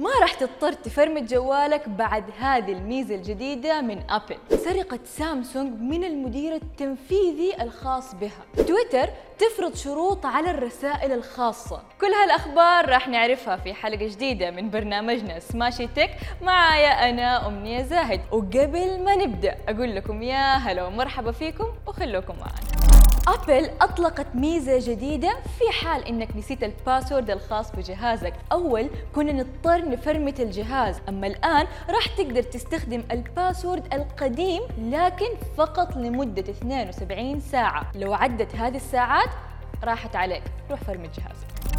ما راح تضطر تفرمت جوالك بعد هذه الميزة الجديدة من أبل سرقة سامسونج من المدير التنفيذي الخاص بها. تويتر تفرض شروط على الرسائل الخاصة. كل هالأخبار راح نعرفها في حلقة جديدة من برنامجنا Smashi Tech معايا أنا أمنية زاهد. وقبل ما نبدأ أقول لكم يا هلا ومرحبا فيكم وخلوكم معنا. أبل أطلقت ميزة جديدة في حال إنك نسيت ال password الخاص بجهازك. أول كنا نضطر نفرمت الجهاز أما الآن راح تقدر تستخدم ال password القديم لكن فقط لمدة 72 ساعة. لو عدت هذه الساعات راحت عليك. روح فرمت جهازك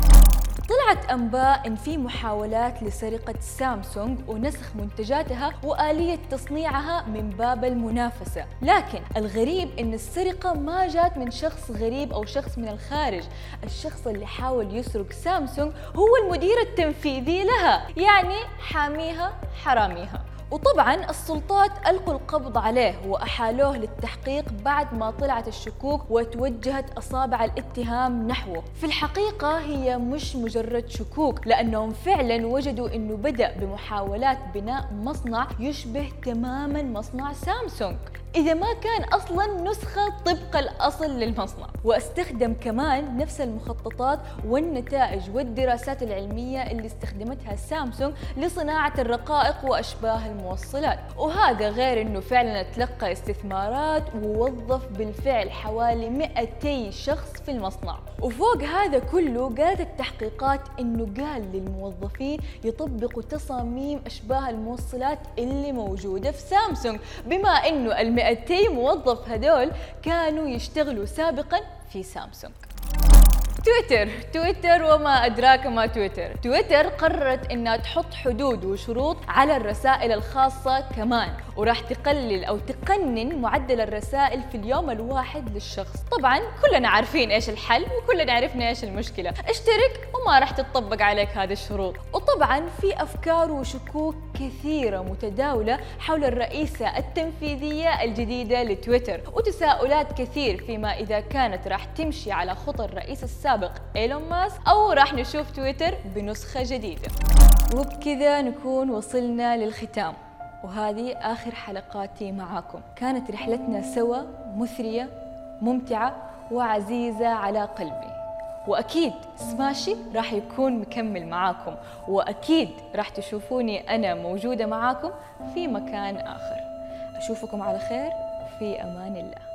طلعت أنباء إن في محاولات لسرقة سامسونج ونسخ منتجاتها وآلية تصنيعها من باب المنافسة. لكن الغريب إن السرقة ما جات من شخص غريب أو شخص من الخارج. الشخص اللي حاول يسرق سامسونج هو المدير التنفيذي لها يعني حاميها حراميها. وطبعا السلطات ألقوا القبض عليه وأحالوه للتحقيق بعد ما طلعت الشكوك وتوجهت أصابع الاتهام نحوه. في الحقيقة هي مش مجرد شكوك لأنهم فعلا وجدوا أنه بدأ بمحاولات بناء مصنع يشبه تماما مصنع سامسونج. إذا ما كان أصلا نسخة طبق الأصل للمصنع. واستخدم كمان نفس المخططات والنتائج والدراسات العلمية اللي استخدمتها سامسونج لصناعة الرقائق وأشباه الموصلات وهذا غير أنه فعلا تلقى استثمارات ووظف بالفعل حوالي 200 شخص في المصنع. وفوق هذا كله قالت التحقيقات أنه قال للموظفين يطبقوا تصاميم أشباه الموصلات اللي موجودة في سامسونج. بما أنه 200 موظف هذول كانوا يشتغلوا سابقا في سامسونج. تويتر. تويتر وما أدراك ما تويتر. تويتر قررت أنها تحط حدود وشروط على الرسائل الخاصة كمان وراح تقلل أو تقنن معدل الرسائل في اليوم الواحد للشخص. طبعا كلنا عارفين إيش الحل وكلنا عرفنا إيش المشكلة. اشترك وما راح تطبق عليك هذه الشروط. وطبعا في أفكار وشكوك كثيرة متداولة حول الرئيسة التنفيذية الجديدة لتويتر وتساؤلات كثير فيما إذا كانت راح تمشي على خطى الرئيس السابق إيلون ماسك أو راح نشوف تويتر بنسخة جديدة. وبكذا نكون وصلنا للختام. وهذه آخر حلقاتي معاكم. كانت رحلتنا سوا مثرية ممتعة وعزيزة على قلبي. وأكيد سماشي راح يكون مكمل معاكم. وأكيد راح تشوفوني أنا موجودة معاكم في مكان آخر. أشوفكم على خير. في أمان الله.